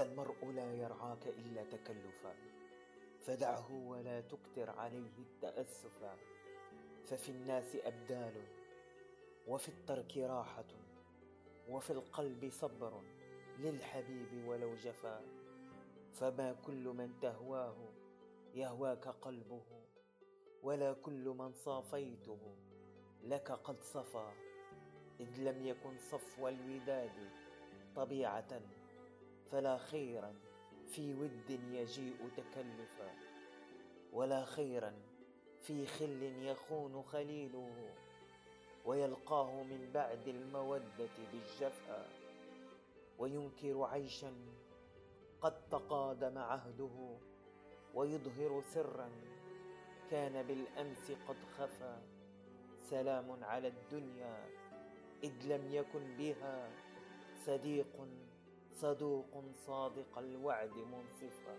ذا المرء لا يرعاك إلا تكلفا فدعه ولا تكتر عليه التأسفا ففي الناس أبدال وفي الترك راحة وفي القلب صبر للحبيب ولو جفا. فما كل من تهواه يهواك قلبه ولا كل من صافيته لك قد صفا. إذ لم يكن صفو الوداد طبيعة فلا خيرا في ود يجيء تكلفا ولا خيرا في خل يخون خليله ويلقاه من بعد المودة بالجفا وينكر عيشا قد تقادم عهده ويظهر سرا كان بالأمس قد خفى سلام على الدنيا إذ لم يكن بها صديق صدوق صادق الوعد منصفا.